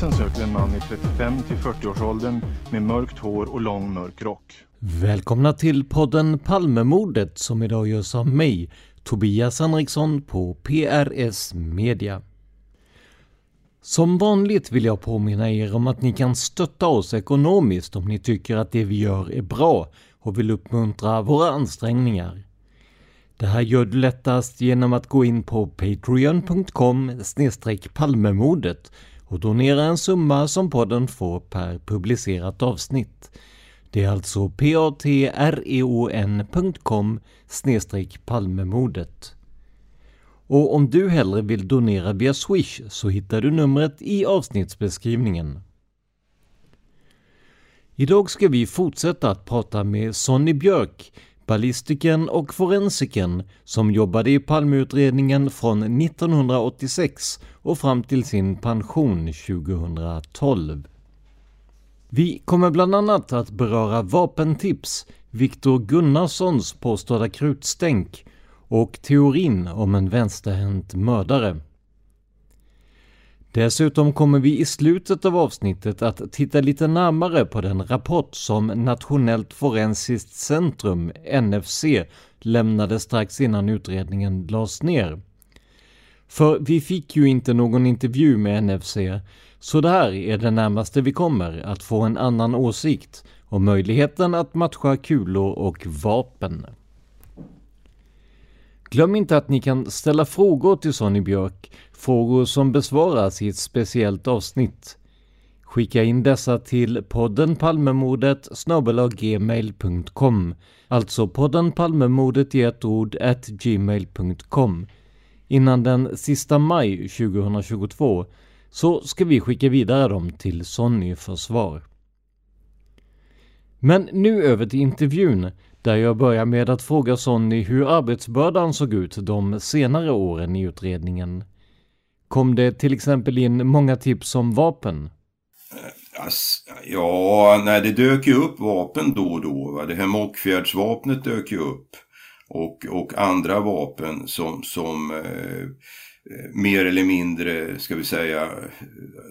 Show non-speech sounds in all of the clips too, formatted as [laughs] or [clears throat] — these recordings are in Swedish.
Polisen söker en man i 35 till 40-årsåldern med mörkt hår och lång mörk rock. Välkomna till podden Palmemordet som idag görs av mig, Tobias Henriksson på PRS Media. Som vanligt vill jag påminna er om att ni kan stötta oss ekonomiskt om ni tycker att det vi gör är bra och vill uppmuntra våra ansträngningar. Det här gör du lättast genom att gå in på patreon.com palmemordet och donera en summa som podden får per publicerat avsnitt. Det är alltså patreon.com palmemordet. Och om du hellre vill donera via Swish så hittar du numret i avsnittsbeskrivningen. Idag ska vi fortsätta att prata med Sonny Björk, ballistikern och forensikern som jobbade i Palmeutredningen från 1986 och fram till sin pension 2012. Vi kommer bland annat att beröra vapentips, Viktor Gunnarssons påstådda krutstänk och teorin om en vänsterhänt mördare. Dessutom kommer vi i slutet av avsnittet att titta lite närmare på den rapport som Nationellt forensiskt centrum, NFC, lämnade strax innan utredningen lades ner. För vi fick ju inte någon intervju med NFC, så det här är det närmaste vi kommer att få en annan åsikt om möjligheten att matcha kulor och vapen. Glöm inte att ni kan ställa frågor till Sonny Björk, frågor som besvaras i ett speciellt avsnitt. Skicka in dessa till podden Palmemordet gmail.com Alltså podden Palmemordet i ett ord at gmail.com Innan den sista maj 2022 så ska vi skicka vidare dem till Sonny för svar. Men nu över till intervjun där jag börjar med att fråga Sonny hur arbetsbördan såg ut de senare åren i utredningen. Kom det till exempel in många tips om vapen? Eh, ja, nej, det dök ju upp vapen då och då. Va? Det här Mockfjärdsvapnet dök ju upp. Och, och andra vapen som, som eh, eh mer eller mindre, ska vi säga,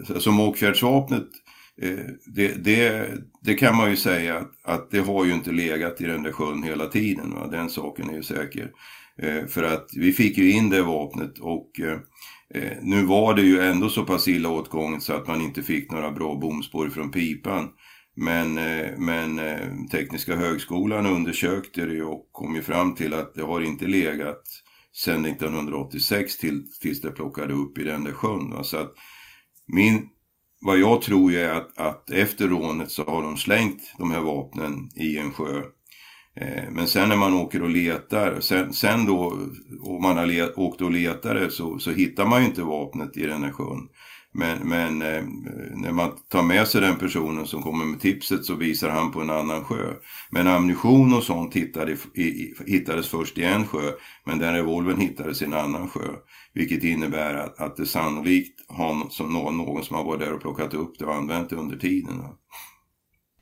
alltså Mockfjärdsvapnet Eh, Eh, det, det, det, kan man ju säga att det har ju inte legat i den där sjön hela tiden. Va? Den saken är ju säker. Eh, för att vi fick ju in det vapnet och eh, nu var det ju ändå så pass illa åtgånget så att man inte fick några bra bomspår från pipan. Men, men Tekniska högskolan undersökte det och kom ju fram till att det har inte legat sedan 1986 till, tills det plockade upp i den där sjön. Va? Så att min vad jag tror är att, att efter rånet så har de slängt de här vapnen i en sjö. Eh, men sen när man åker och letar, sen, sen då, om man har let, åkt och letat, så, så hittar man ju inte vapnet i den här sjön. Men, men eh, när man tar med sig den personen som kommer med tipset så visar han på en annan sjö. Men ammunition och sånt hittade, i, hittades först i en sjö, men den revolvern hittades i en annan sjö. Vilket innebär att, att det sannolikt har som någon, någon som har varit där och plockat upp det och använt det under tiden.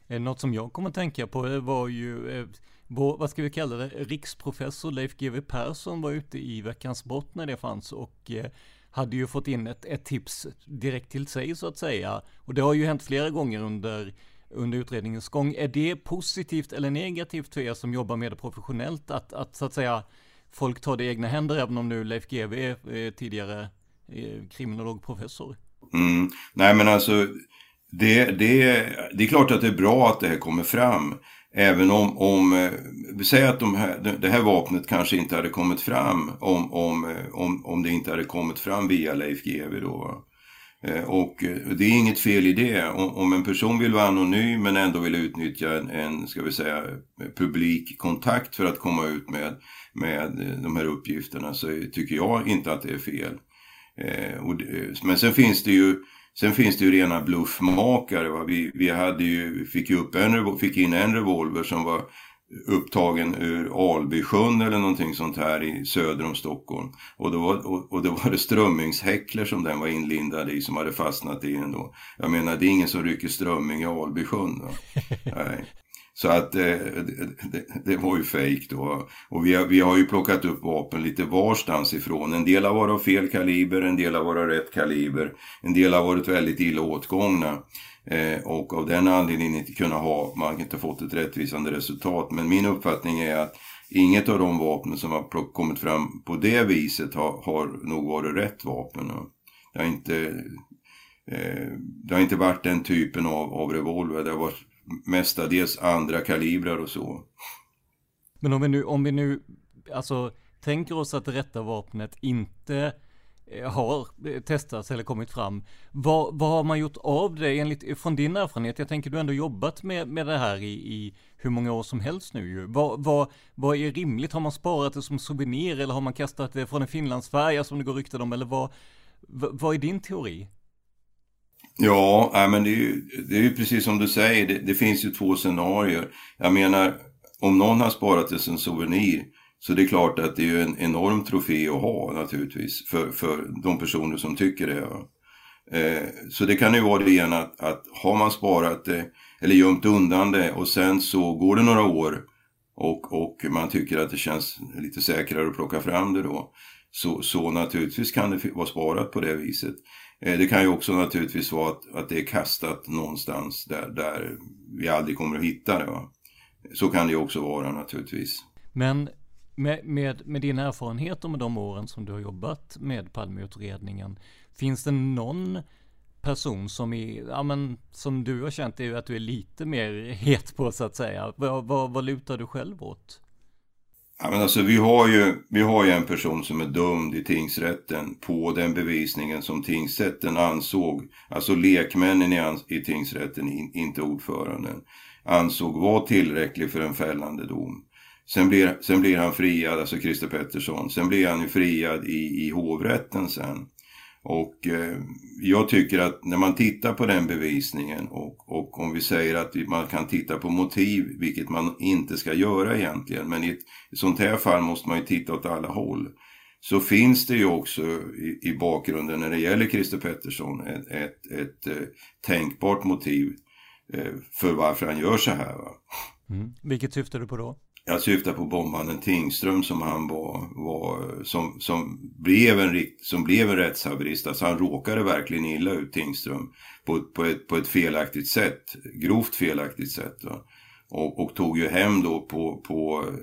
Något som jag kommer att tänka på var ju eh, vår, vad ska vi kalla det, riksprofessor Leif GW Persson var ute i Veckans brott när det fanns och eh, hade ju fått in ett, ett tips direkt till sig så att säga. Och det har ju hänt flera gånger under, under utredningens gång. Är det positivt eller negativt för er som jobbar med det professionellt att, att så att säga folk tar det i egna händer även om nu Leif GW är tidigare eh, kriminologprofessor? Mm. Nej men alltså det, det, det är klart att det är bra att det här kommer fram. Även om, om eh, vi säger att de här, det här vapnet kanske inte hade kommit fram om, om, eh, om, om det inte hade kommit fram via Leif GW då. Och det är inget fel i det. Om en person vill vara anonym men ändå vill utnyttja en, en ska vi säga, publik kontakt för att komma ut med, med de här uppgifterna så tycker jag inte att det är fel. Men sen finns det ju Sen finns det ju rena bluffmakare. Va? Vi, vi hade ju, fick, ju upp en, fick in en revolver som var upptagen ur Albysjön eller någonting sånt här i söder om Stockholm. Och då var, och, och då var det strömmingshäcklor som den var inlindad i som hade fastnat i den då. Jag menar det är ingen som rycker strömming i Albysjön. [laughs] Nej. Så att eh, det, det, var ju fejk då. Och vi har, vi har ju plockat upp vapen lite varstans ifrån. En del har varit av fel kaliber, en del har varit av rätt kaliber. En del har varit väldigt illa åtgångna. Eh, och av den anledningen inte kunna ha, man inte fått ett rättvisande resultat. Men min uppfattning är att inget av de vapen som har kommit fram på det viset har, har nog varit rätt vapen. Det har inte, eh, det har inte varit den typen av, av revolver. Det har varit mestadels andra kalibrar och så. Men om vi nu, om vi nu, alltså tänker oss att det rätta vapnet inte eh, har testats eller kommit fram. Vad, vad har man gjort av det enligt, från din erfarenhet? Jag tänker du har ändå jobbat med, med det här i, i hur många år som helst nu ju. Vad, vad, vad är rimligt? Har man sparat det som souvenir eller har man kastat det från en finlandsfärja som det går rykten om? Eller vad, vad är din teori? Ja, nej, men det är, ju, det är ju precis som du säger, det, det, finns ju två scenarier. Jag menar, om någon har sparat det som souvenir så det är klart att det är en enorm trofé att ha naturligtvis för, för de personer som tycker det. Eh, så det kan ju vara det ena att, att har man sparat det eller gömt undan det och sen så går det några år och, och man tycker att det känns lite säkrare att plocka fram det då. Så, så naturligtvis kan det vara sparat på det viset. Eh, det kan ju också naturligtvis vara att, att det är kastat någonstans där, där vi aldrig kommer att hitta det. Va? Så kan det ju också vara naturligtvis. Men med, med, med din erfarenhet och med de åren som du har jobbat med Palmeutredningen, finns det någon person som, är, ja, men, som du har känt är att du är lite mer het på så att säga? Vad, vad, vad lutar du själv åt? Ja, men alltså, vi, har ju, vi har ju en person som är dömd i tingsrätten på den bevisningen som tingsrätten ansåg, alltså lekmännen i, i tingsrätten, in, inte ordföranden, ansåg var tillräcklig för en fällande dom. Sen blir, sen blir han friad, alltså Christer Pettersson, sen blir han ju friad i, i hovrätten sen. Och eh, jag tycker att när man tittar på den bevisningen och, och om vi säger att man kan titta på motiv, vilket man inte ska göra egentligen, men i ett, sånt här fall måste man ju titta åt alla håll. Så finns det ju också i, i bakgrunden när det gäller Christer Pettersson ett, ett, ett, eh, tänkbart motiv eh, för varför han gör så här. Mm. Vilket syftar du på då? Jag syftar på bombmannen Tingström som han var, var som, som, blev en, som blev en rättshaverist. Alltså han råkade verkligen illa ut Tingström på, på, ett, på ett felaktigt sätt. Grovt felaktigt sätt. Och, och, tog ju hem då på, på eh,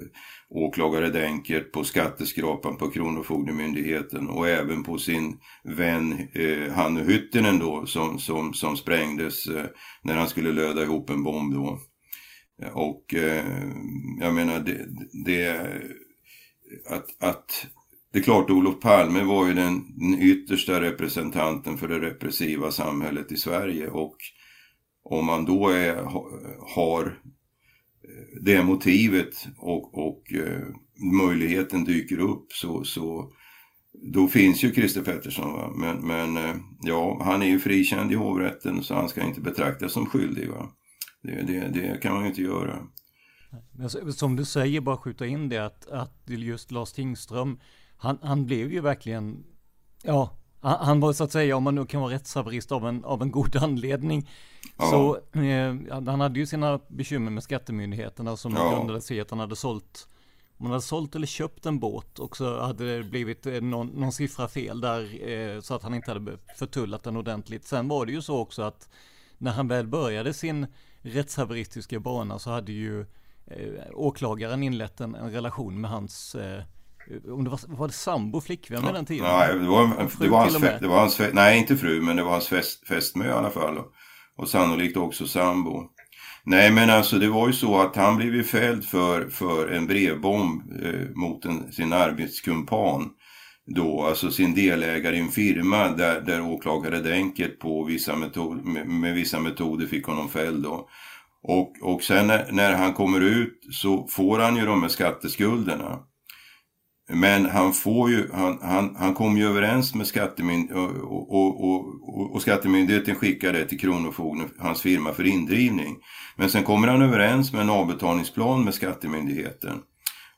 åklagare Denkert, på skatteskrapan på Kronofogdemyndigheten och även på sin vän eh, Hannu Hyttinen då som, som, som sprängdes eh, när han skulle löda ihop en bomb då. Och eh, jag menar det, det att, att det är klart Olof Palme var ju den, den yttersta representanten för det repressiva samhället i Sverige och om man då är, har eh, det motivet och, och eh, möjligheten dyker upp så, så då finns ju Christer Pettersson. Va? Men, men ja, han är ju frikänd i hovrätten så han ska inte betraktas som skyldig. Va? Det, det, det kan man ju inte göra. Men som du säger, bara skjuta in det att, att just Lars Tingström, han, han blev ju verkligen, ja, han, var så att säga, om man nu kan vara rättshaverist av en, av en god [laughs] anledning, ja. så eh, han hade ju sina bekymmer med skattemyndigheterna som ja. grundade sig att han hade sålt man hade sålt eller köpt en båt och så hade det blivit eh, någon, någon siffra fel där eh, så att han inte hade förtullat den ordentligt. Sen var det ju så också att när han väl började sin rättshaveristiska bana så hade ju eh, åklagaren inlett en, en relation med hans eh, om det var, var det sambo, flickvän med den tiden? Nej, det var, det var, hans, det var hans, nej inte fru, men det var hans fäst, fästmö i alla fall. Och, och sannolikt också sambo. Nej men alltså det var ju så att han blev ju fälld för, för en brevbomb eh, mot en, sin arbetskumpan då, alltså sin delägare i en firma där, där åklagare Denkert på vissa metod, med, med, vissa metoder fick honom fälld då. Och, och sen när, när, han kommer ut så får han ju de här skatteskulderna. Men han får ju, han, han, han kom ju överens med skattemyndigheten och, och, och, och, skattemyndigheten skickar det till Kronofogden, hans firma för indrivning. Men sen kommer han överens med en avbetalningsplan med skattemyndigheten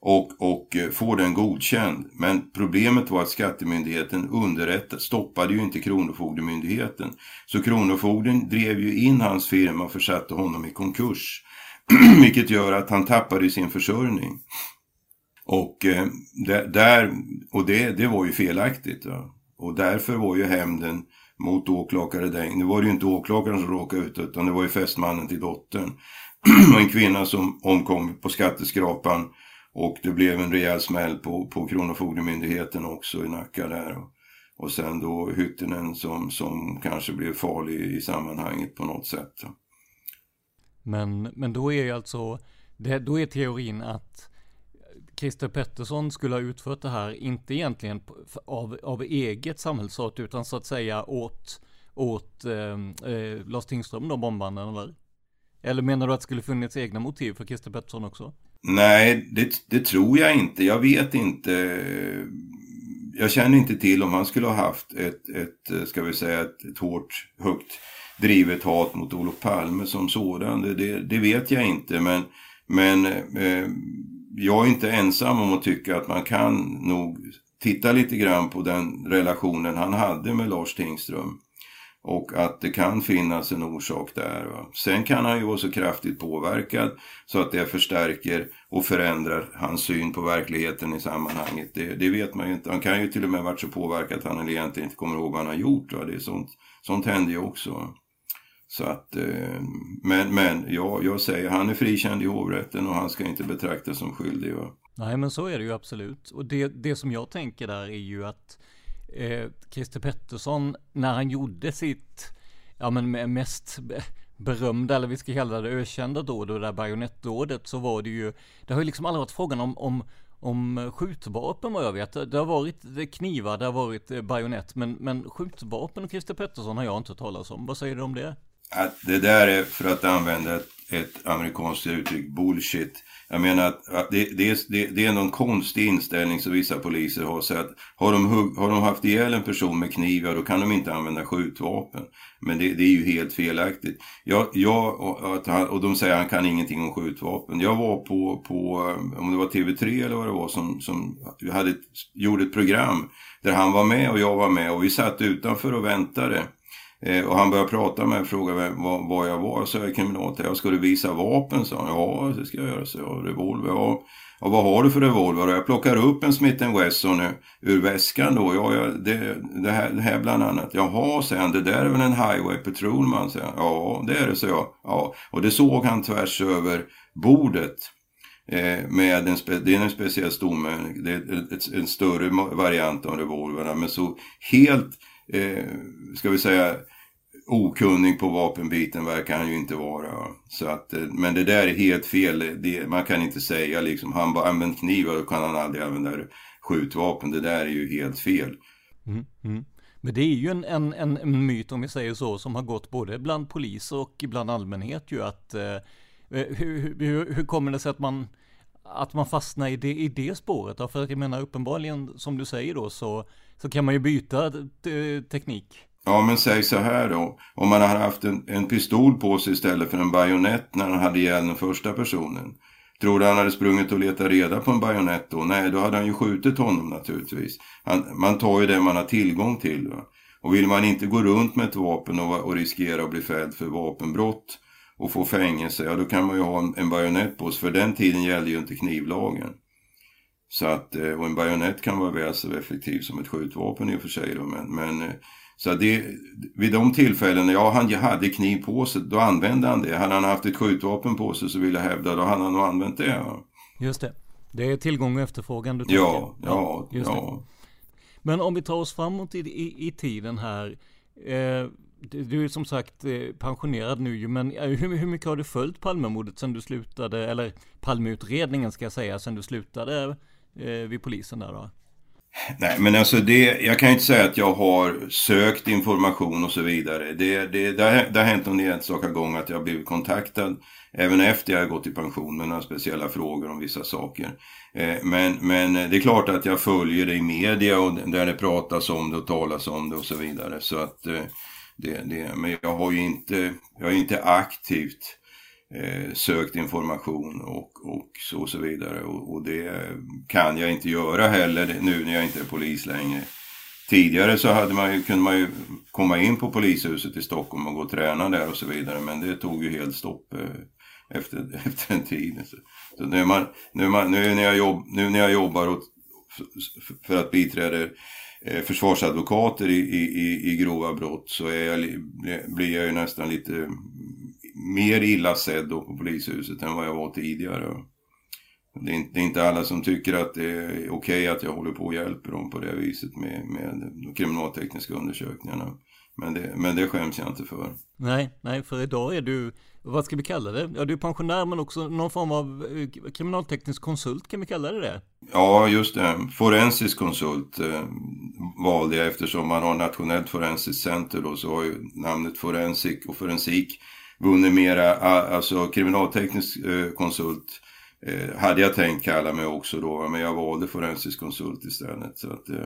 och, och eh, får den godkänd. Men problemet var att skattemyndigheten underrättade, stoppade ju inte Kronofogdemyndigheten. Så Kronofogden drev ju in hans firma och försatte honom i konkurs. [clears throat] Vilket gör att han tappade sin försörjning. Och, eh, där, och det, det var ju felaktigt. Va? Och därför var ju hämnden mot åklagare Deng. Nu var det ju inte åklagaren som råkade ut utan det var ju fästmannen till dottern. [clears throat] en kvinna som omkom på skatteskrapan och det blev en rejäl smäll på, på Kronofogdemyndigheten också i Nacka där. Och, och sen då Hyttinen som, som kanske blev farlig i sammanhanget på något sätt. Men, men då är ju alltså, det, då är teorin att Christer Pettersson skulle ha utfört det här, inte egentligen av, av eget samhällsart, utan så att säga åt, åt eh, eh, Lars Tingström, då bombanden, eller? Eller menar du att det skulle funnits egna motiv för Christer Pettersson också? Nej, det, det, tror jag inte. Jag vet inte. Jag känner inte till om han skulle ha haft ett, ett ska vi säga, ett, ett hårt, högt drivet hat mot Olof Palme som sådan. Det, det, det vet jag inte. Men, men eh, jag är inte ensam om att tycka att man kan nog titta lite grann på den relationen han hade med Lars Tingström. Och att det kan finnas en orsak där. Va? Sen kan han ju vara så kraftigt påverkad så att det förstärker och förändrar hans syn på verkligheten i sammanhanget. Det, det vet man ju inte. Han kan ju till och med varit så påverkad att han egentligen inte kommer ihåg vad han har gjort. Va? Det är sånt, sånt händer ju också. Så att, eh, men, men ja, jag säger han är frikänd i hovrätten och han ska inte betraktas som skyldig. Va? Nej men så är det ju absolut. Och det, det som jag tänker där är ju att eh, Christer Pettersson när han gjorde sitt, ja men mest berömda, eller vi ska kalla det ökända dåd, det där bajonettdådet, så var det ju, det har ju liksom aldrig varit frågan om, om om skjutvapen vad jag vet. Det har varit knivar, det har varit eh, bajonett, men, men skjutvapen och Christer Pettersson har jag inte talat om. Vad säger du om det? Att det där är, för att använda ett, ett amerikanskt uttryck, bullshit. Jag menar att, att det, det, är, det, är någon konstig inställning som vissa poliser har. Så att har, de hugg, har de haft ihjäl en person med kniv, ja, då kan de inte använda skjutvapen. Men det, det är ju helt felaktigt. Jag, jag, och, han, och de säger att han kan ingenting om skjutvapen. Jag var på, på eh, om det var TV3 eller vad det var, som, som hade, gjorde ett program där han var med och jag var med och vi satt utanför och väntade. Eh, och han började prata med mig och frågade vad, vad jag var. Så jag kriminaltär. Jag skulle visa vapen? sa han. Ja, det ska jag göra. Så jag. Revolver. Ja. ja, vad har du för revolver? Jag plockar upp en Smith Wesson ur väskan då. Ja, ja det, det, här, det här bland annat. Jaha, säger han. Det där är väl en Highway Patrolman? Säger han. Ja, det är det, så jag. Ja, och det såg han tvärs över bordet. Eh, med en, det är en speciell stomme. Det är ett, en större variant av revolverna. Men så helt eh, ska vi säga, okunnig på vapenbiten verkar han ju inte vara. Så att, eh, men det där är helt fel. Det, man kan inte säga liksom, han bara använt och då kan han aldrig använda skjutvapen. Det där är ju helt fel. Mm, mm. Men det är ju en, en, en, myt om vi säger så som har gått både bland polis och bland allmänhet ju att eh, eh hur, hur, hur kommer det sig att man att man fastnar i det, i det spåret då? För att jag menar uppenbarligen som du säger då så, så kan man ju byta eh, teknik. Ja men säg så här då. Om man hade haft en, en pistol på sig istället för en bajonett när han hade ihjäl den första personen. Tror du han hade sprungit och letat reda på en bajonett då? Nej, då hade han ju skjutit honom naturligtvis. Han, man tar ju det man har tillgång till. Va? Och vill man inte gå runt med ett vapen och, och riskera att bli fälld för vapenbrott och få fängelse, ja då kan man ju ha en, en bajonett på sig. För den tiden gällde ju inte knivlagen. Så att, eh, och en bajonett kan vara väl så effektiv som ett skjutvapen i och för sig. Då, men, men eh, så det, vid de tillfällen, ja han hade kniv på sig, då använde han det. Hade han haft ett skjutvapen på sig så vill jag hävda, då hade han nog använt det. Just det. Det är tillgång och efterfrågan du tänker? Ja, ja, ja. ja. Men om vi tar oss framåt i, i, i tiden här. Eh, du är som sagt eh, pensionerad nu men eh, hur, mycket har du följt Palmemordet sen du slutade, eller Palmeutredningen ska jag säga, sen du slutade eh, vid polisen där då? Nej, men alltså det, jag kan inte säga att jag har sökt information och så vidare. Det, det, det, har, det har hänt någon enstaka gång att jag har blivit kontaktad även efter jag har gått i pension med några speciella frågor om vissa saker. Men, men det är klart att jag följer det i media och där det pratas om det och talas om det och så vidare. Så att det, det, men jag har ju inte, jag har inte aktivt eh, sökt information och, och så, och så vidare. Och, och, det kan jag inte göra heller nu när jag inte är polis längre. Tidigare så hade man ju, kunde man ju komma in på polishuset i Stockholm och gå och träna där och så vidare. Men det tog ju helt stopp eh, efter, [laughs] efter en tid. Så, så nu, man, nu, man, nu, när jag jobb, nu när jag jobbar åt, för att biträda Eh, försvarsadvokater i, i, i grova brott så är jag, eh, blir jag ju nästan lite mm, mer illa sedd då på polishuset än vad jag var tidigare. Det är, inte, det är inte alla som tycker att det är okej okay att jag håller på och hjälper dem på det viset med, med de kriminaltekniska undersökningarna. Men det, men det skäms jag inte för. Nej, nej, för idag är du, vad ska vi kalla det? Ja, du är pensionär men också någon form av eh, kriminalteknisk konsult, kan vi kalla det det? Ja, just det. Forensisk konsult eh, valde jag eftersom man har Nationellt forensiskt center då, så har ju namnet forensik och forensik vunnit mera, alltså kriminalteknisk eh, konsult eh, hade jag tänkt kalla mig också då, men jag valde forensisk konsult istället. Så att, eh.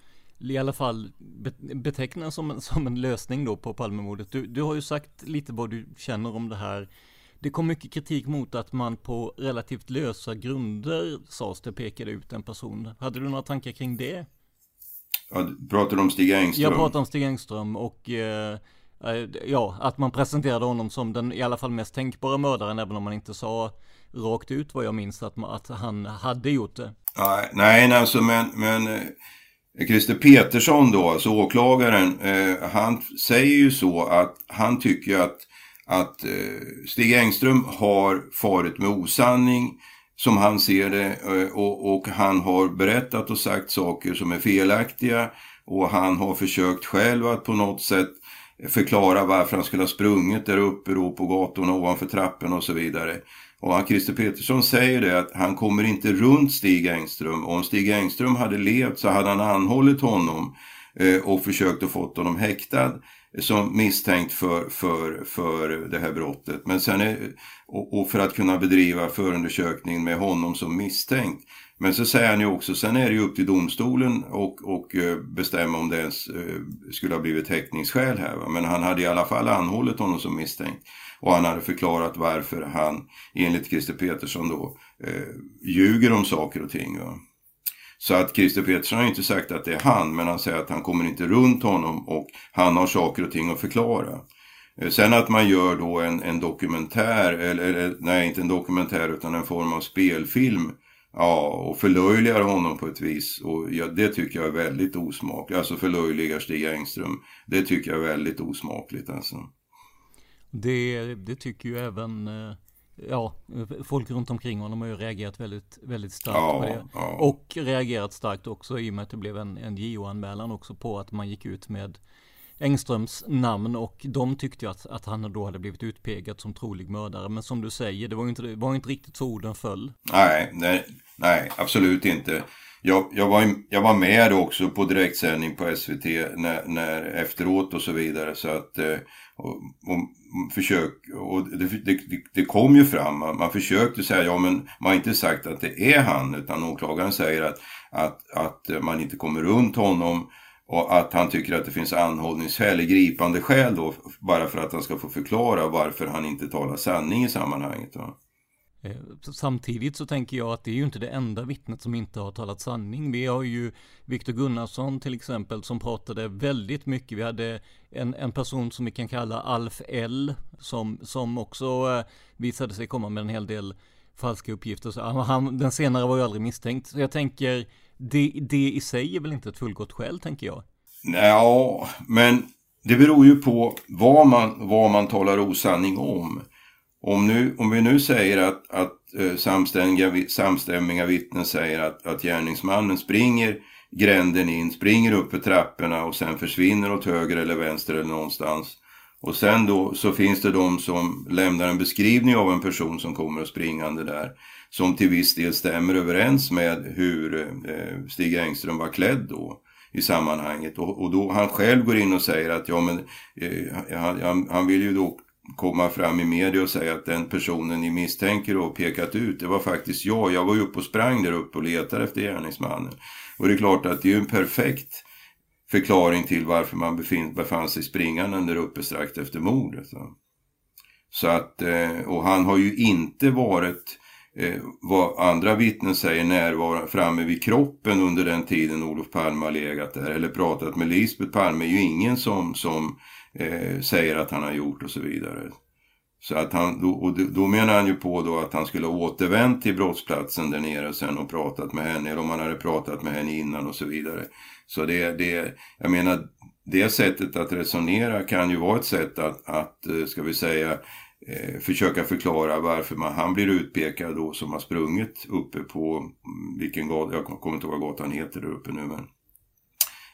i alla fall betecknas som en, som en lösning då på Palmemordet. Du, du har ju sagt lite vad du känner om det här. Det kom mycket kritik mot att man på relativt lösa grunder sades det pekade ut en person. Hade du några tankar kring det? Ja, pratar du om Stig Engström? Jag pratar om Stig Engström och eh, ja, att man presenterade honom som den i alla fall mest tänkbara mördaren, även om man inte sa rakt ut vad jag minns att, att han hade gjort det. Nej, nej alltså men, men eh, Christer Petersson då, alltså åklagaren, eh, han säger ju så att han tycker att, att eh, Stig Engström har farit med osanning som han ser det eh, och, och, han har berättat och sagt saker som är felaktiga och han har försökt själv att på något sätt förklara varför han skulle ha sprungit där uppe då på gatorna ovanför trappen och så vidare. Och Christer Petersson säger det att han kommer inte runt Stig Engström. Och om Stig Engström hade levt så hade han anhållit honom eh, och försökt att få honom häktad som misstänkt för, för, för det här brottet. Men sen är, och, och för att kunna bedriva förundersökning med honom som misstänkt. Men så säger han ju också, sen är det ju upp till domstolen och, och eh, bestämma om det ens eh, skulle ha blivit häktningsskäl här. Va? Men han hade i alla fall anhållit honom som misstänkt. Och han hade förklarat varför han, enligt Christer Petersson då, eh, ljuger om saker och ting. Va? Så att Christer Petersson har inte sagt att det är han, men han säger att han kommer inte runt honom och han har saker och ting att förklara. Eh, sen att man gör då en, en dokumentär, eller, eller nej inte en dokumentär utan en form av spelfilm Ja, och förlöjligar honom på ett vis. Och ja, det tycker jag är väldigt osmakligt. Alltså förlöjligar Stig Engström. Det tycker jag är väldigt osmakligt alltså. Det, det tycker ju även eh, ja, folk runt omkring honom har ju reagerat väldigt, väldigt starkt ja, på det. Ja. Och reagerat starkt också i och med att det blev en, en JO-anmälan också på att man gick ut med Engströms namn och de tyckte ju att, att han då hade blivit utpekad som trolig mördare. Men som du säger, det var ju inte, det var inte riktigt så orden föll. Nej, nej, nej absolut inte. Jag, jag, var, jag var med också på direktsändning på SVT när, när, efteråt och så vidare. Så att, eh, och, och försök, och det, det, det, kom ju fram, man, man försökte säga, ja men man har inte sagt att det är han, utan åklagaren säger att, att, att man inte kommer runt honom. Och att han tycker att det finns anhållningsskäl, gripande skäl då, bara för att han ska få förklara varför han inte talar sanning i sammanhanget. Då. Eh, samtidigt så tänker jag att det är ju inte det enda vittnet som inte har talat sanning. Vi har ju Viktor Gunnarsson till exempel som pratade väldigt mycket. Vi hade en, en person som vi kan kalla Alf L som, som också eh, visade sig komma med en hel del falska uppgifter. Så han, den senare var ju aldrig misstänkt. Så jag tänker det, det i sig är väl inte ett fullgott skäl, tänker jag. Ja, men det beror ju på vad man, vad man talar osanning om. Om, nu, om vi nu säger att, att eh, samstämmiga, samstämmiga vittnen säger att, att gärningsmannen springer gränden in, springer upp för trapporna och sen försvinner åt höger eller vänster eller någonstans. Och sen då så finns det de som lämnar en beskrivning av en person som kommer springande där som till viss del stämmer överens med hur eh, Stig Engström var klädd då i sammanhanget. Och, och då han själv går in och säger att ja men eh, han, han vill ju då komma fram i media och säga att den personen ni misstänker och pekat ut, det var faktiskt jag. Jag var ju uppe och sprang där uppe och letade efter gärningsmannen. Och det är klart att det är ju en perfekt förklaring till varför man befin, befann sig springande där uppe strax efter mordet. Så att, eh, och han har ju inte varit eh, vad andra vittnen säger närvarande framme vid kroppen under den tiden Olof Palme har legat där eller pratat med Lisbeth Palme är ju ingen som, som eh, säger att han har gjort och så vidare. Så att han, och då menar han ju på då att han skulle ha återvänt till brottsplatsen där nere sen och pratat med henne, eller om han hade pratat med henne innan och så vidare. Så det, det jag menar, det sättet att resonera kan ju vara ett sätt att, att eh, ska vi säga, eh, försöka förklara varför man, han blir utpekad då som har sprungit uppe på mm, vilken gata, jag kommer inte ihåg vad gatan heter där uppe nu men.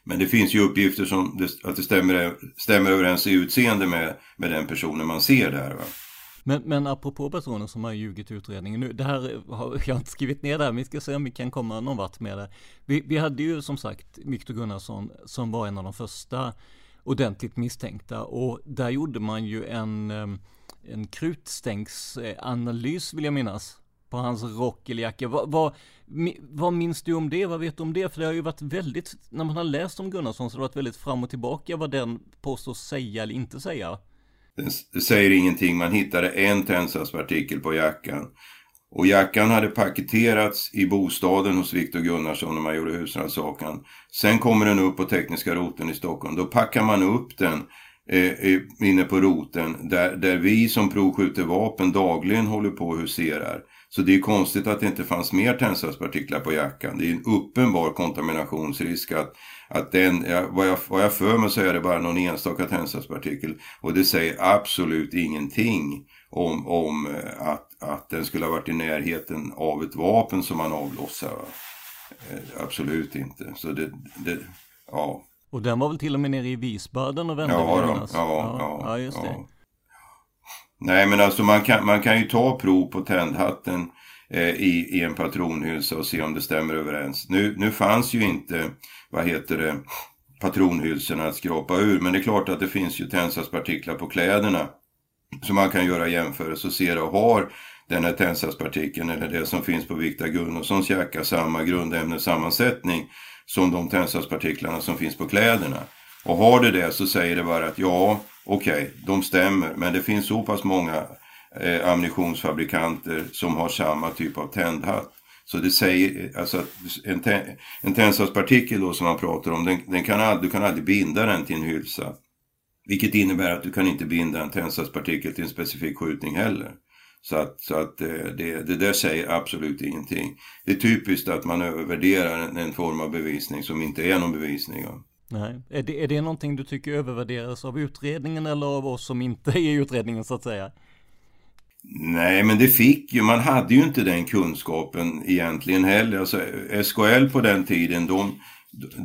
Men det finns ju uppgifter som det, att det stämmer, stämmer överens i utseende med, med den personen man ser där. Va? Men, men apropå personer som har ljugit i utredningen nu, det här har jag inte skrivit ner där, men vi ska se om vi kan komma någon vart med det. Vi, vi hade ju som sagt Viktor Gunnarsson som var en av de första ordentligt misstänkta och där gjorde man ju en en krutstänksanalys vill jag minnas. På hans rock eller jacka. Vad, vad, vad minns du om det? Vad vet du om det? För det har ju varit väldigt, när man har läst om Gunnarsson så har det varit väldigt fram och tillbaka vad den påstås säga eller inte säga. Det säger ingenting. Man hittade en tändsatspartikel på jackan. Och jackan hade paketerats i bostaden hos Viktor Gunnarsson när man gjorde husrannsakan. Sen kommer den upp på tekniska roten i Stockholm. Då packar man upp den eh, eh inne på roten där, där vi som provskjuter vapen dagligen håller på och huserar. Så det är konstigt att det inte fanns mer tändsatspartiklar på jackan. Det är en uppenbar kontaminationsrisk att, att den, ja, vad, jag, vad jag för mig så är det bara någon enstaka tändsatspartikel. Och det säger absolut ingenting om, om eh, att, att den skulle ha varit i närheten av ett vapen som man avlossar. Eh, absolut inte. Så det, det, ja. Och den var väl till och med nere i Visbaden och vände ja, då, ja, ja, ja, ja, just det. Nej men alltså man kan, man kan ju ta prov på tändhatten eh, i, i en patronhylsa och se om det stämmer överens. Nu, nu fanns ju inte, vad heter det, patronhylsorna att skrapa ur. Men det är klart att det finns ju tändsatspartiklar på kläderna. Så man kan göra jämförelse och se då, har den här tändsatspartikeln eller det som finns på Viktor Gunnarssons jacka samma grundämnessammansättning som de tändsatspartiklarna som finns på kläderna. Och har det det så säger det bara att ja, okej, okay, de stämmer, men det finns så pass många eh, ammunitionsfabrikanter som har samma typ av tändhatt. Så det säger, alltså att en, en tändsatspartikel då som man pratar om, den, den kan aldrig, du kan aldrig binda den till en hylsa. Vilket innebär att du kan inte binda en tändsatspartikel till en specifik skjutning heller. Så att, så att eh, det, det där säger absolut ingenting. Det är typiskt att man övervärderar en, en form av bevisning som inte är någon bevisning. Nej. Är det, är det någonting du tycker övervärderas av utredningen eller av oss som inte är i utredningen så att säga? Nej, men det fick ju, man hade ju inte den kunskapen egentligen heller. Alltså, SKL på den tiden, de,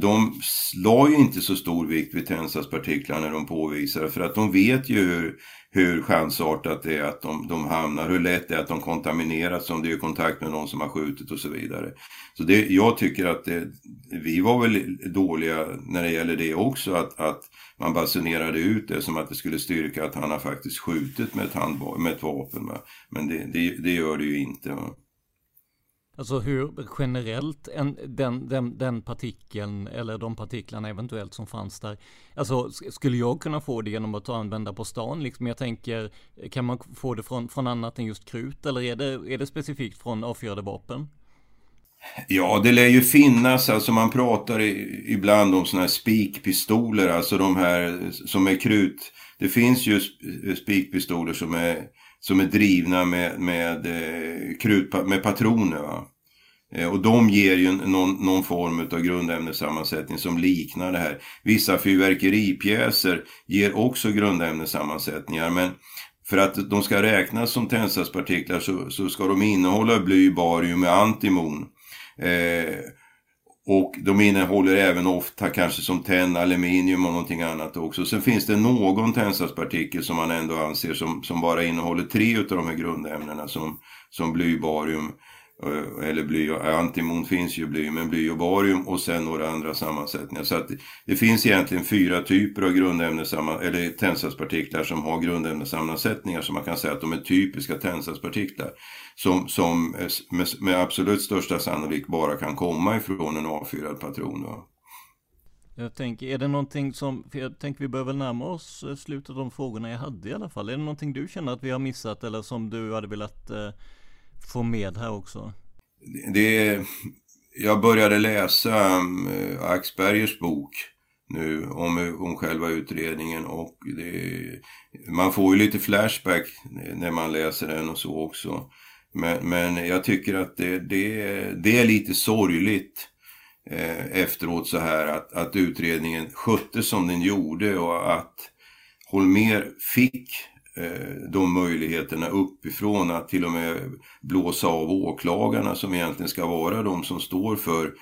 de la ju inte så stor vikt vid tändsatspartiklar när de påvisade för att de vet ju hur, hur chansartat det är att de, de hamnar, hur lätt det är att de kontamineras om det är kontakt med någon som har skjutit och så vidare. Så det, jag tycker att det, vi var väl dåliga när det gäller det också, att, att man basunerade ut det som att det skulle styrka att han har faktiskt skjutit med ett, handba, med ett vapen. Men det, det, det, gör det ju inte. Alltså hur generellt en, den, den, den partikeln eller de partiklarna eventuellt som fanns där. Alltså skulle jag kunna få det genom att använda på stan liksom? Jag tänker, kan man få det från, från annat än just krut eller är det, är det specifikt från avfyrade vapen? Ja, det lär ju finnas, alltså man pratar i, ibland om sådana här spikpistoler, alltså de här som är krut. Det finns ju eh, spikpistoler som är som är drivna med, med, eh, krut, med patroner. Va? Eh, och de ger ju någon, någon form av grundämnessammansättning som liknar det här. Vissa fyrverkeripjäser ger också grundämnessammansättningar men för att de ska räknas som tändsatspartiklar så, så ska de innehålla bly, barium och antimon. Eh, och de innehåller även ofta kanske som tenn, aluminium och någonting annat också. Sen finns det någon tändsatspartikel som man ändå anser som, som bara innehåller tre av de här grundämnena som, som bly, barium Eh, Eh, eller bly och eh, antimon finns ju bly, men bly och barium och sen några andra sammansättningar. Så att det finns egentligen fyra typer av eller tändsatspartiklar som har grundämnessammansättningar som man kan säga att de är typiska tändsatspartiklar. Som, som med, med absolut största sannolik bara kan komma ifrån en avfyrad patron. Då. Jag tänker, är det någonting som, för jag tänker vi behöver närma oss eh, slutet av de frågorna jag hade i alla fall. Är det någonting du känner att vi har missat eller som du hade velat eh, få med här också? Det, jag började läsa eh, Axbergers bok nu om, om själva utredningen och det, man får ju lite flashback när man läser den och så också. Men, men jag tycker att det, det, det är lite sorgligt eh, efteråt så här att, att utredningen skötte som den gjorde och att Holmer fick Eh, de möjligheterna uppifrån att till och med blåsa av åklagarna som egentligen ska vara de som står för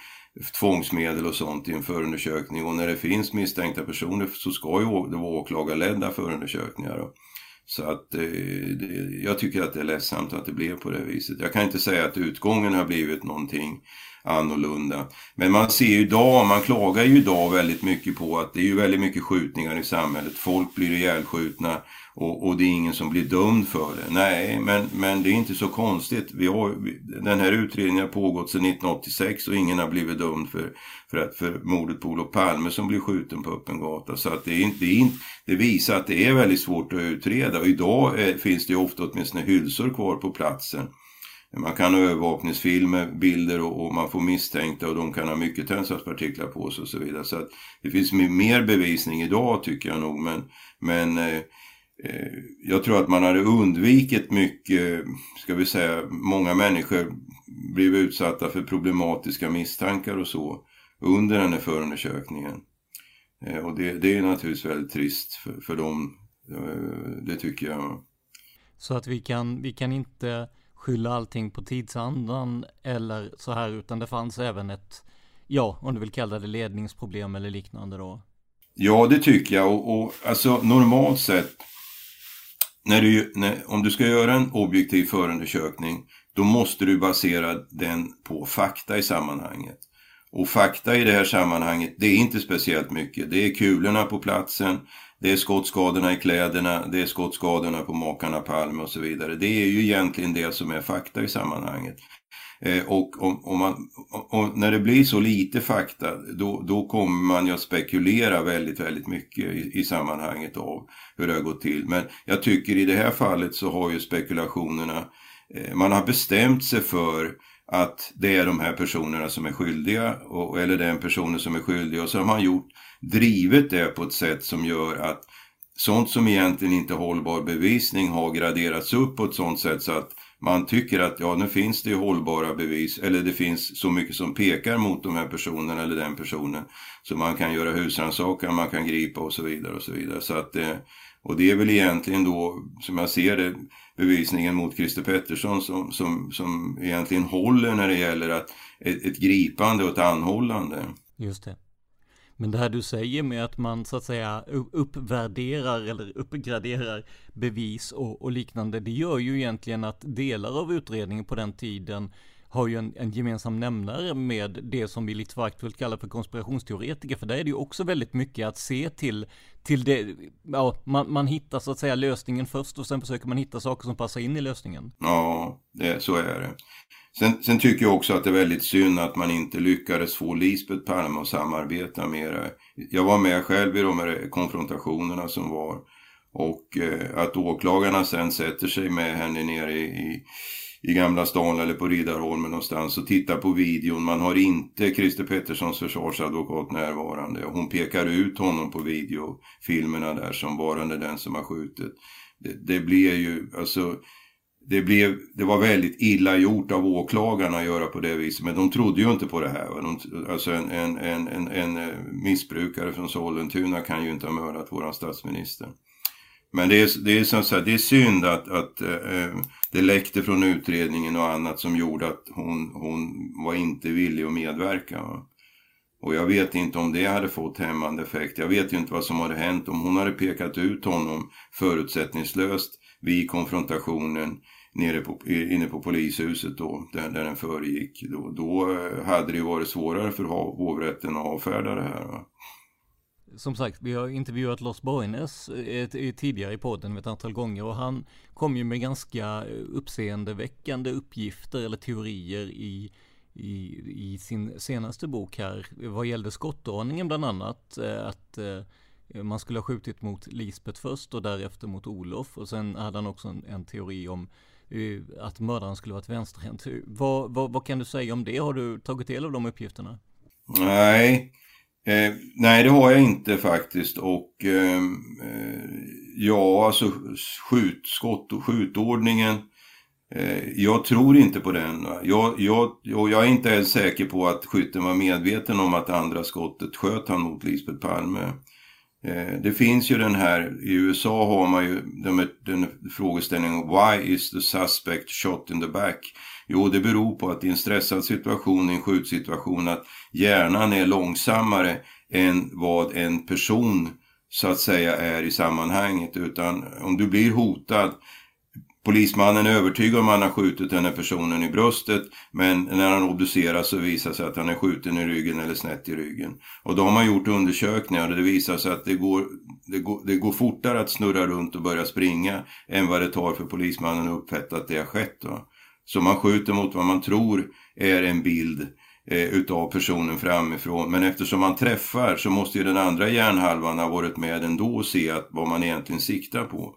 tvångsmedel och sånt i en förundersökning och när det finns misstänkta personer så ska ju det vara åklagarledda förundersökningar. Så att eh, jag tycker att det är ledsamt att det blev på det viset. Jag kan inte säga att utgången har blivit någonting annorlunda. Men man ser ju idag, man klagar ju idag väldigt mycket på att det är ju väldigt mycket skjutningar i samhället. Folk blir ihjälskjutna och, och det är ingen som blir dömd för det. Nej, men, men det är inte så konstigt. Vi har, den här utredningen har pågått sedan 1986 och ingen har blivit dömd för, för, att, för mordet på Olof Palme som blev skjuten på öppen gata. Så att det, är inte, det, är inte, det visar att det är väldigt svårt att utreda och idag är, finns det ju ofta åtminstone hylsor kvar på platsen. Man kan ha övervakningsfilmer, bilder och, och, man får misstänkta och de kan ha mycket tändsatspartiklar på sig och så vidare. Så att det finns mer bevisning idag tycker jag nog. Men, men eh, eh, jag tror att man hade undvikit mycket, ska vi säga, många människor blev utsatta för problematiska misstankar och så under den här förundersökningen. Eh, och det, det, är naturligtvis väldigt trist för, för dem, eh, det tycker jag. Så att vi kan, vi kan inte skylla allting på tidsandan eller så här, utan det fanns även ett, ja, om du vill kalla det ledningsproblem eller liknande då? Ja, det tycker jag och, och alltså normalt sett när du, när, om du ska göra en objektiv förundersökning då måste du basera den på fakta i sammanhanget. Och fakta i det här sammanhanget, det är inte speciellt mycket. Det är kulorna på platsen, det är skottskadorna i kläderna, det är skottskadorna på makarna Palme och så vidare. Det är ju egentligen det som är fakta i sammanhanget. Eh, och, om, om man, och när det blir så lite fakta, då, då kommer man ju att spekulera väldigt, väldigt mycket i, i sammanhanget av hur det har gått till. Men jag tycker i det här fallet så har ju spekulationerna, eh, man har bestämt sig för att det är de här personerna som är skyldiga och, eller den personen som är skyldig och så har man gjort, drivit det på ett sätt som gör att sånt som egentligen inte är hållbar bevisning har graderats upp på ett sånt sätt så att man tycker att ja, nu finns det ju hållbara bevis eller det finns så mycket som pekar mot de här personerna eller den personen. Så man kan göra husrannsakan, man kan gripa och så vidare och så vidare. Så att, eh, och det är väl egentligen då, som jag ser det, bevisningen mot Christer Pettersson som, som, som egentligen håller när det gäller att ett, ett gripande och ett anhållande. Just det. Men det här du säger med att man så att säga uppvärderar eller uppgraderar bevis och, och, liknande, det gör ju egentligen att delar av utredningen på den tiden har ju en, en gemensam nämnare med det som vi lite föraktfullt kallar för konspirationsteoretiker, för där är det ju också väldigt mycket att se till, till det, ja, man, man hittar så att säga lösningen först och sen försöker man hitta saker som passar in i lösningen. Ja, det, så är det. Sen, sen, tycker jag också att det är väldigt synd att man inte lyckades få Lisbeth Palme att samarbeta mer. Jag var med själv i de här konfrontationerna som var. Och eh, att åklagarna sen sätter sig med henne nere i, i, i Gamla stan eller på Riddarholmen någonstans och tittar på videon. Man har inte Christer Petterssons försvarsadvokat närvarande. Hon pekar ut honom på videofilmerna där som varande den som har skjutit. Det, det blev ju, alltså det, blev, det var väldigt illa gjort av åklagarna att göra på det viset. Men de trodde ju inte på det här. De, alltså en, en, en, en, en eh, missbrukare från Sollentuna kan ju inte ha mördat våran statsminister. Men det är, det är, som sagt, det är synd att, att äh, det läckte från utredningen och annat som gjorde att hon, hon var inte villig att medverka. Va? Och jag vet inte om det hade fått hämmande effekt. Jag vet ju inte vad som hade hänt om hon hade pekat ut honom förutsättningslöst vid konfrontationen nere på, inne på polishuset då, där, där den föregick. Då, då eh, hade det varit svårare för hovrätten att avfärda det här. Va? Som sagt, vi har intervjuat Lars Borgnäs eh, eh, tidigare i podden ett antal gånger och han kom ju med ganska eh, uppseendeväckande uppgifter eller teorier i, i, i sin senaste bok här vad gällde skottordningen bland annat. Att man skulle ha skjutit mot Lisbeth först och därefter mot Olof och sen hade han också en, en teori om att mördaren skulle varit vänsterhänt. Vad, vad, vad, kan du säga om det? Har du tagit del av de uppgifterna? Nej, eh, nej det har jag inte faktiskt. Och ehm, eh, ja, alltså skjut, skott och skjutordningen. Eh, jag tror inte på den. Jag, jag, och jag är inte ens säker på att skytten var medveten om att andra skottet sköt han mot Lisbeth Palme. Eh, det finns ju den här, i USA har man ju den, den frågeställningen Why is the suspect shot in the back? Jo, det beror på att i en stressad situation, i en skjutsituation, att hjärnan är långsammare än vad en person så att säga är i sammanhanget. Utan om du blir hotad Polismannen är övertygad om att han har skjutit den här personen i bröstet men när han obduceras så visar det sig att han är skjuten i ryggen eller snett i ryggen. Och då har man gjort undersökningar och det visar sig att det går, det går, det går fortare att snurra runt och börja springa än vad det tar för polismannen att uppfatta att det har skett. Va? Så man skjuter mot vad man tror är en bild eh, utav personen framifrån. Men eftersom man träffar så måste ju den andra hjärnhalvan ha varit med ändå och se att vad man egentligen siktar på.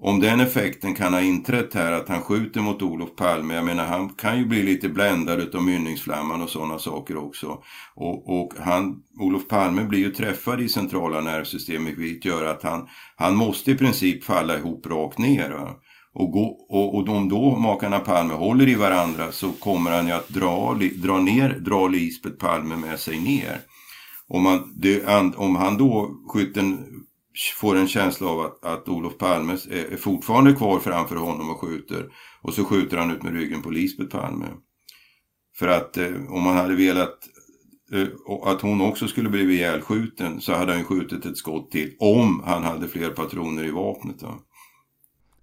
om den effekten kan ha inträtt här att han skjuter mot Olof Palme. Jag menar han kan ju bli lite bländad utav mynningsflamman och sådana saker också. Och, och han, Olof Palme blir ju träffad i centrala nervsystemet vilket gör att han, han måste i princip falla ihop rakt ner. Va? Och, gå, och, och om då makarna Palme håller i varandra så kommer han ju att dra, dra ner, dra Lisbeth Palme med sig ner. Om, han, det, om han då, skytten, får en känsla av att, att Olof Palme är, är fortfarande kvar framför honom och skjuter. Och så skjuter han ut med ryggen på Lisbeth Palme. För att eh, om han hade velat eh, att hon också skulle bli ihjälskjuten så hade han skjutit ett skott till om han hade fler patroner i vapnet. Då.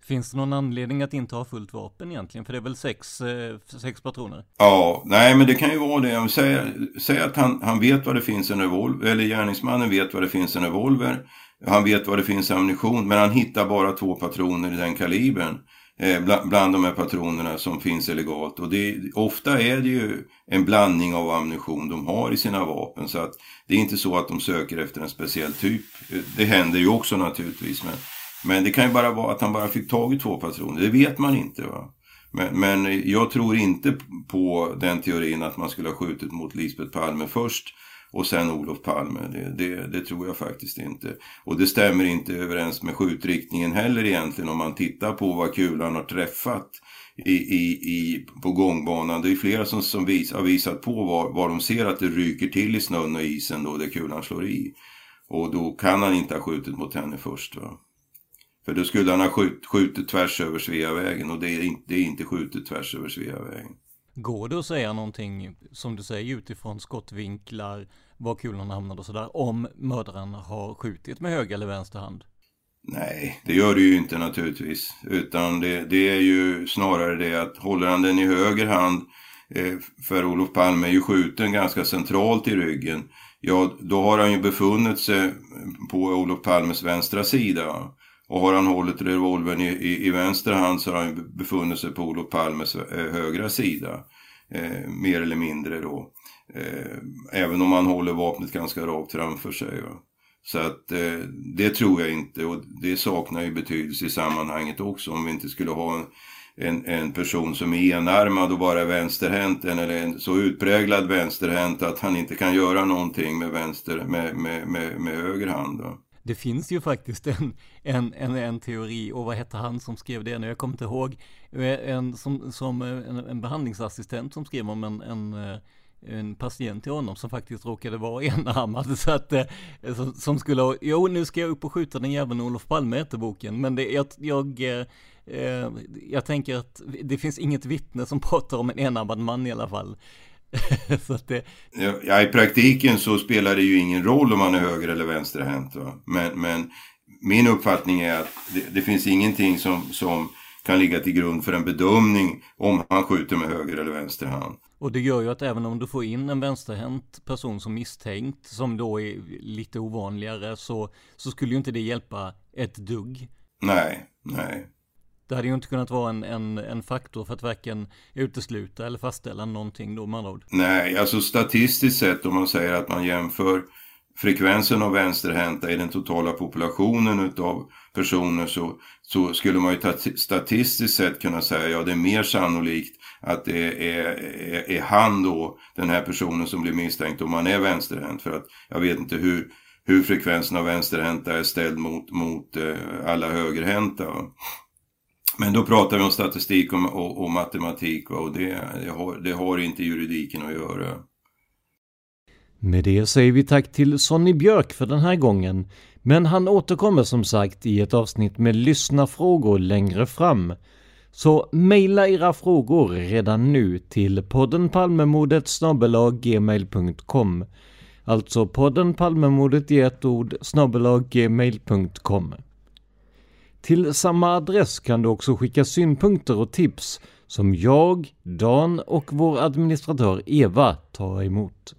Finns det någon anledning att inte ha fullt vapen egentligen? För det är väl sex, eh, sex patroner? Ja, nej men det kan ju vara det. Säg, säg att han, han vet vad det finns en revolver, eller gärningsmannen vet vad det finns en revolver. Han vet vad det finns ammunition, men han hittar bara två patroner i den kalibern. Eh, bland, bland de här patronerna som finns illegalt. Och det, ofta är det ju en blandning av ammunition de har i sina vapen. Så att det är inte så att de söker efter en speciell typ. Det händer ju också naturligtvis. Men men det kan ju bara vara att han bara fick tag i två patroner. Det vet man inte. Va? Men, men jag tror inte på den teorin att man skulle ha skjutit mot Lisbeth Palme först och sen Olof Palme. Det, det, det, tror jag faktiskt inte. Och det stämmer inte överens med skjutriktningen heller egentligen om man tittar på vad kulan har träffat i, i, i, på gångbanan. Det är flera som, som vis, har visat på var, var de ser att det ryker till i snön och isen då där kulan slår i. Och då kan han inte ha skjutit mot henne först. Va? För då skulle han ha skjut, skjutit tvärs över Sveavägen och det är, inte, det är inte skjutet tvärs över Sveavägen. Går det att säga någonting, som du säger, utifrån skottvinklar, var kulan hamnade och sådär, om mördaren har skjutit med höger eller vänster hand? Nej, det gör det ju inte naturligtvis. Utan det, det är ju snarare det att håller han den i höger hand, eh, för Olof Palme är ju skjuten ganska centralt i ryggen, ja då har han ju befunnit sig på Olof Palmes vänstra sida. Och har han hållit revolvern i, i, i vänster hand så har han befunnit sig på Olof Palmes eh, högra sida. Eh, mer eller mindre då. Eh, även om han håller vapnet ganska rakt framför sig. Va? Så att eh, det tror jag inte och det saknar ju betydelse i sammanhanget också om vi inte skulle ha en, en, en person som är enarmad och bara är vänsterhänt eller en så utpräglad vänsterhänt att han inte kan göra någonting med vänster med, med, med, med höger hand. Va? Det finns ju faktiskt en, en, en, en teori, och vad hette han som skrev det nu? Jag kommer inte ihåg. Eh, en, som, som eh, en, en behandlingsassistent som skrev om en, en eh, en patient till honom som faktiskt råkade vara [laughs] enarmad så att som, som skulle jo nu ska jag upp och skjuta den jäveln Olof Palme heter boken men det, jag, jag, eh, jag tänker att det finns inget vittne som pratar om en enarmad man i alla fall [laughs] det... ja, I praktiken så spelar det ju ingen roll om man är höger eller vänsterhänt. Men, men min uppfattning är att det, det, finns ingenting som, som kan ligga till grund för en bedömning om han skjuter med höger eller vänster hand. Och det gör ju att även om du får in en vänsterhänt person som misstänkt, som då är lite ovanligare, så, så skulle ju inte det hjälpa ett dugg. Nej, nej. Det hade ju inte kunnat vara en, en, en faktor för att varken utesluta eller fastställa någonting då med andra ord. Nej, alltså statistiskt sett om man säger att man jämför frekvensen av vänsterhänta i den totala populationen utav personer så, så skulle man ju statistiskt sett kunna säga ja det är mer sannolikt att det är, är, är han då, den här personen som blir misstänkt om man är vänsterhänt. För att jag vet inte hur, hur frekvensen av vänsterhänta är ställd mot, mot eh, alla högerhänta. Men då pratar vi om statistik och, och, och matematik va? och det, det, har, det har inte juridiken att göra. Med det säger vi tack till Sonny Björk för den här gången. Men han återkommer som sagt i ett avsnitt med lyssnarfrågor längre fram. Så mejla era frågor redan nu till podden Palmemordet gmail.com Alltså podden Palmemordet i ett ord gmail.com till samma adress kan du också skicka synpunkter och tips som jag, Dan och vår administratör Eva tar emot.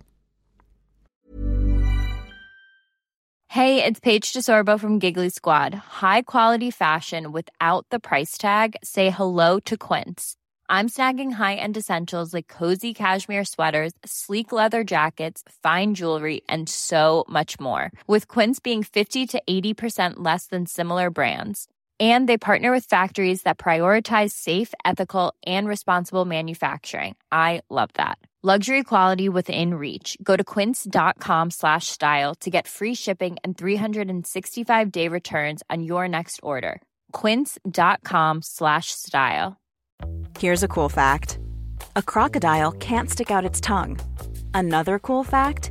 Hej, det är Paige DeSorbo från Giggly Squad. High quality fashion without the price tag. Say hello to Quince. I'm snagging high-end essentials like cozy cashmere sweaters, sleek leather jackets, fine jewelry, and so much more. With Quince being 50 to 80% less than similar brands And they partner with factories that prioritize safe, ethical, and responsible manufacturing. I love that. Luxury quality within reach. Go to quince.com slash style to get free shipping and 365 day returns on your next order. Quince.com slash style. Here's a cool fact a crocodile can't stick out its tongue. Another cool fact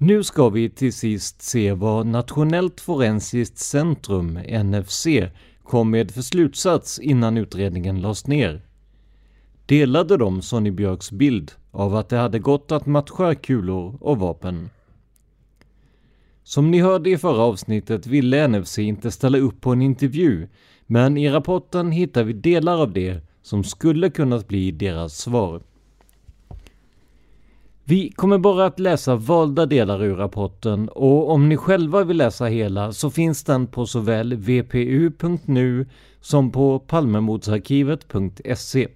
Nu ska vi till sist se vad Nationellt forensiskt centrum, NFC, kom med för slutsats innan utredningen lades ner. Delade de Sonny Björks bild av att det hade gått att matcha kulor och vapen? Som ni hörde i förra avsnittet ville NFC inte ställa upp på en intervju, men i rapporten hittar vi delar av det som skulle kunnat bli deras svar. Vi kommer bara att läsa valda delar ur rapporten och om ni själva vill läsa hela så finns den på såväl vpu.nu som på palmemordsarkivet.se.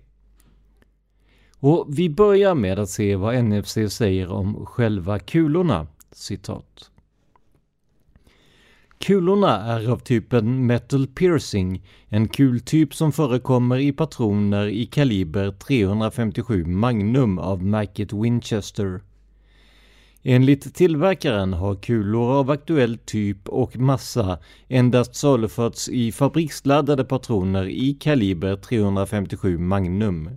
Och vi börjar med att se vad NFC säger om själva kulorna. Citat. Kulorna är av typen metal piercing, en kultyp som förekommer i patroner i kaliber 357 Magnum av märket Winchester. Enligt tillverkaren har kulor av aktuell typ och massa endast saluförts i fabriksladdade patroner i kaliber 357 Magnum.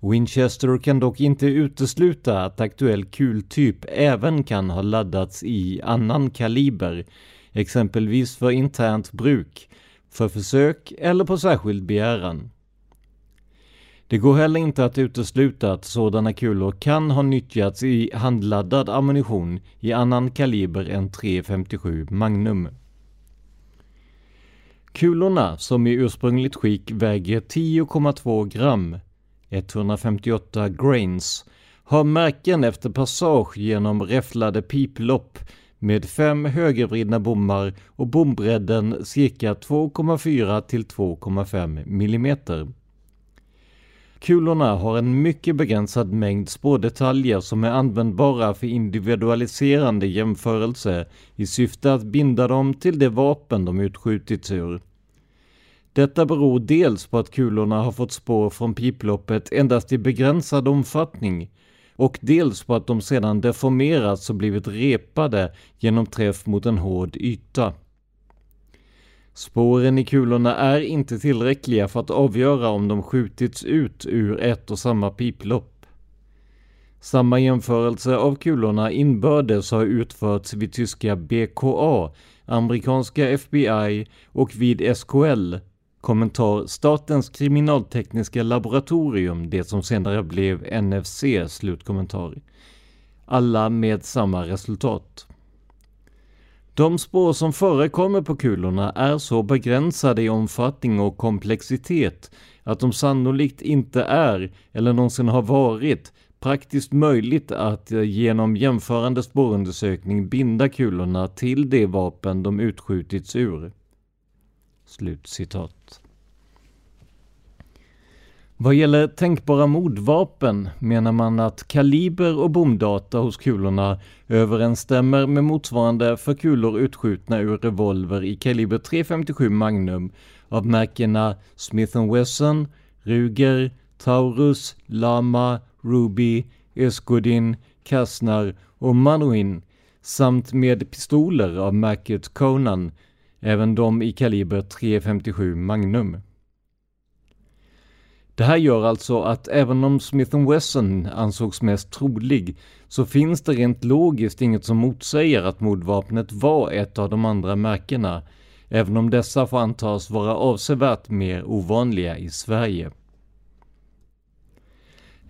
Winchester kan dock inte utesluta att aktuell kultyp även kan ha laddats i annan kaliber, exempelvis för internt bruk, för försök eller på särskild begäran. Det går heller inte att utesluta att sådana kulor kan ha nyttjats i handladdad ammunition i annan kaliber än 357 Magnum. Kulorna, som i ursprungligt skick väger 10,2 gram, 158 grains, har märken efter passage genom räfflade piplopp med fem högervridna bommar och bombredden cirka 2,4 till 2,5 mm. Kulorna har en mycket begränsad mängd spårdetaljer som är användbara för individualiserande jämförelse i syfte att binda dem till det vapen de utskjutits ur. Detta beror dels på att kulorna har fått spår från piploppet endast i begränsad omfattning och dels på att de sedan deformerats och blivit repade genom träff mot en hård yta. Spåren i kulorna är inte tillräckliga för att avgöra om de skjutits ut ur ett och samma piplopp. Samma jämförelse av kulorna inbördes har utförts vid tyska BKA, amerikanska FBI och vid SKL, Kommentar Statens kriminaltekniska laboratorium, det som senare blev NFC, slutkommentar. Alla med samma resultat. De spår som förekommer på kulorna är så begränsade i omfattning och komplexitet att de sannolikt inte är, eller någonsin har varit, praktiskt möjligt att eh, genom jämförande spårundersökning binda kulorna till det vapen de utskjutits ur. Slutcitat. Vad gäller tänkbara mordvapen menar man att kaliber och bomdata hos kulorna överensstämmer med motsvarande för kulor utskjutna ur revolver i kaliber .357 Magnum av märkena Smith Wesson, Ruger, Taurus, Lama, Ruby, Eskodin, Kastner och Manuin samt med pistoler av märket Conan, även de i kaliber .357 Magnum. Det här gör alltså att även om Smith Wesson ansågs mest trolig så finns det rent logiskt inget som motsäger att mordvapnet var ett av de andra märkena, även om dessa får antas vara avsevärt mer ovanliga i Sverige.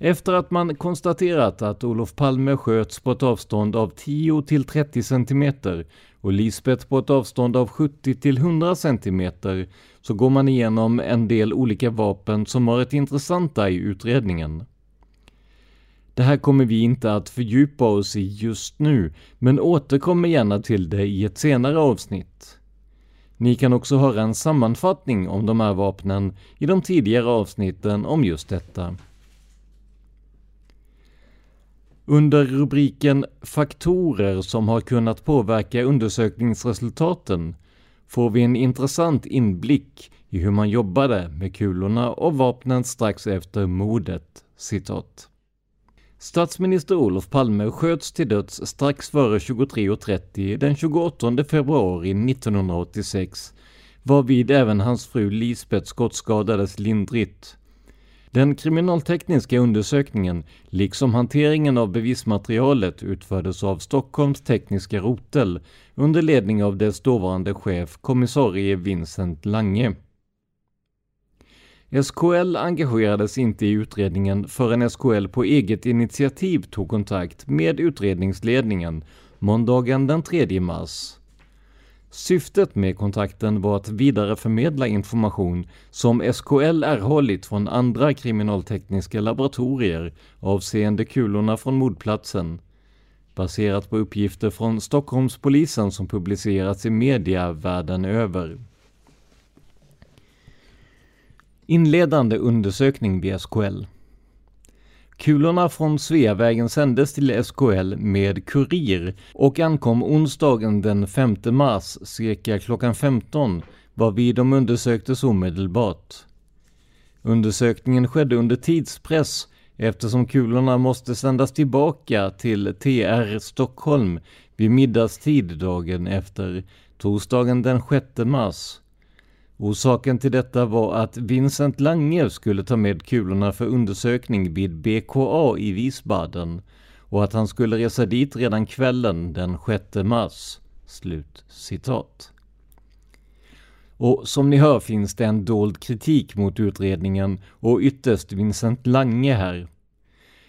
Efter att man konstaterat att Olof Palme sköts på ett avstånd av 10 till 30 cm och Lisbeth på ett avstånd av 70 till 100 cm så går man igenom en del olika vapen som varit intressanta i utredningen. Det här kommer vi inte att fördjupa oss i just nu, men återkommer gärna till det i ett senare avsnitt. Ni kan också höra en sammanfattning om de här vapnen i de tidigare avsnitten om just detta. Under rubriken Faktorer som har kunnat påverka undersökningsresultaten får vi en intressant inblick i hur man jobbade med kulorna och vapnen strax efter mordet. Citat. Statsminister Olof Palme sköts till döds strax före 23.30 den 28 februari 1986 varvid även hans fru Lisbeth skottskadades lindrigt. Den kriminaltekniska undersökningen, liksom hanteringen av bevismaterialet, utfördes av Stockholms tekniska rotel under ledning av dess dåvarande chef, kommissarie Vincent Lange. SKL engagerades inte i utredningen förrän SKL på eget initiativ tog kontakt med utredningsledningen måndagen den 3 mars. Syftet med kontakten var att vidareförmedla information som SKL erhållit från andra kriminaltekniska laboratorier avseende kulorna från mordplatsen, baserat på uppgifter från Stockholmspolisen som publicerats i media världen över. Inledande undersökning vid SKL Kulorna från Sveavägen sändes till SKL med kurir och ankom onsdagen den 5 mars cirka klockan 15 varvid de undersöktes omedelbart. Undersökningen skedde under tidspress eftersom kulorna måste sändas tillbaka till TR Stockholm vid middagstid dagen efter, torsdagen den 6 mars. Orsaken till detta var att Vincent Lange skulle ta med kulorna för undersökning vid BKA i Wiesbaden och att han skulle resa dit redan kvällen den 6 mars. Slut citat. Och som ni hör finns det en dold kritik mot utredningen och ytterst Vincent Lange här.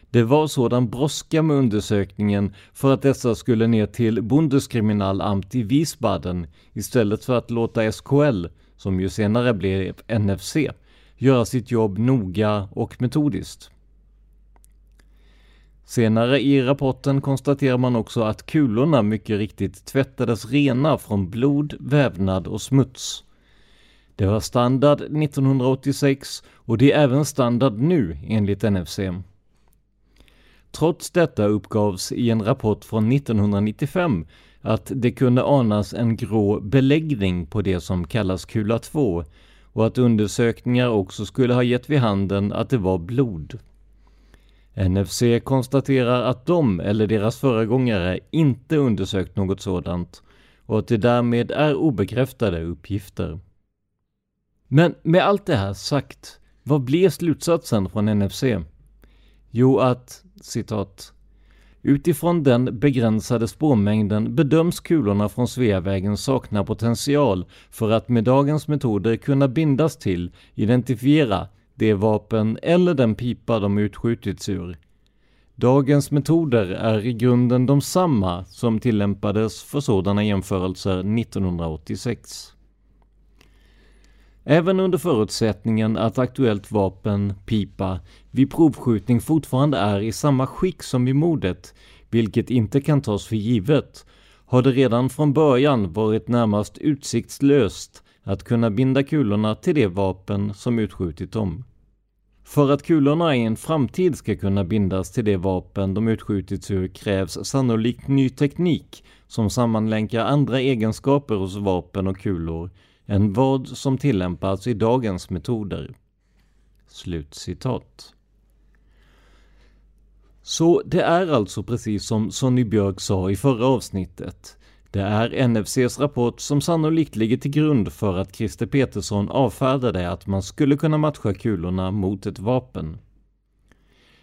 Det var sådan brådska med undersökningen för att dessa skulle ner till Bundeskriminalamt i Wiesbaden istället för att låta SKL som ju senare blev NFC, göra sitt jobb noga och metodiskt. Senare i rapporten konstaterar man också att kulorna mycket riktigt tvättades rena från blod, vävnad och smuts. Det var standard 1986 och det är även standard nu enligt NFC. Trots detta uppgavs i en rapport från 1995 att det kunde anas en grå beläggning på det som kallas kula 2 och att undersökningar också skulle ha gett vid handen att det var blod. NFC konstaterar att de eller deras föregångare inte undersökt något sådant och att det därmed är obekräftade uppgifter. Men med allt det här sagt, vad blir slutsatsen från NFC? Jo att, citat, Utifrån den begränsade spårmängden bedöms kulorna från Sveavägen sakna potential för att med dagens metoder kunna bindas till, identifiera, det vapen eller den pipa de utskjutits ur. Dagens metoder är i grunden de samma som tillämpades för sådana jämförelser 1986. Även under förutsättningen att aktuellt vapen, pipa, vid provskjutning fortfarande är i samma skick som vid mordet, vilket inte kan tas för givet, har det redan från början varit närmast utsiktslöst att kunna binda kulorna till det vapen som utskjutit dem. För att kulorna i en framtid ska kunna bindas till det vapen de utskjutits ur krävs sannolikt ny teknik som sammanlänkar andra egenskaper hos vapen och kulor än vad som tillämpas i dagens metoder. Slutcitat. Så det är alltså precis som Sonny Björk sa i förra avsnittet. Det är NFCs rapport som sannolikt ligger till grund för att Christer Petersson avfärdade att man skulle kunna matcha kulorna mot ett vapen.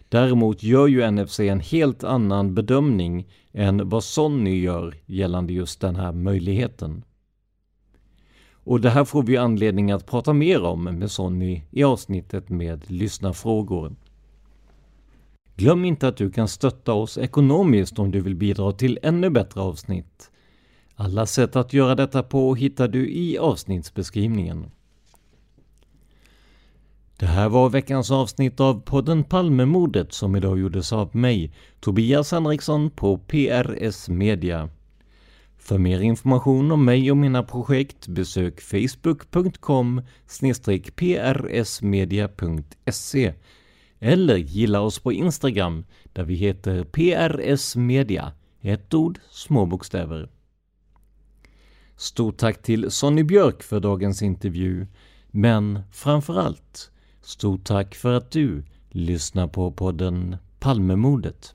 Däremot gör ju NFC en helt annan bedömning än vad Sonny gör gällande just den här möjligheten. Och det här får vi anledning att prata mer om med Sonny i avsnittet med lyssnarfrågor. Glöm inte att du kan stötta oss ekonomiskt om du vill bidra till ännu bättre avsnitt. Alla sätt att göra detta på hittar du i avsnittsbeskrivningen. Det här var veckans avsnitt av podden Palmemordet som idag gjordes av mig, Tobias Henriksson på PRS Media. För mer information om mig och mina projekt besök facebook.com prsmedia.se eller gilla oss på Instagram där vi heter PRSMedia, ett ord, små bokstäver. Stort tack till Sonny Björk för dagens intervju, men framförallt stort tack för att du lyssnar på podden Palmemordet.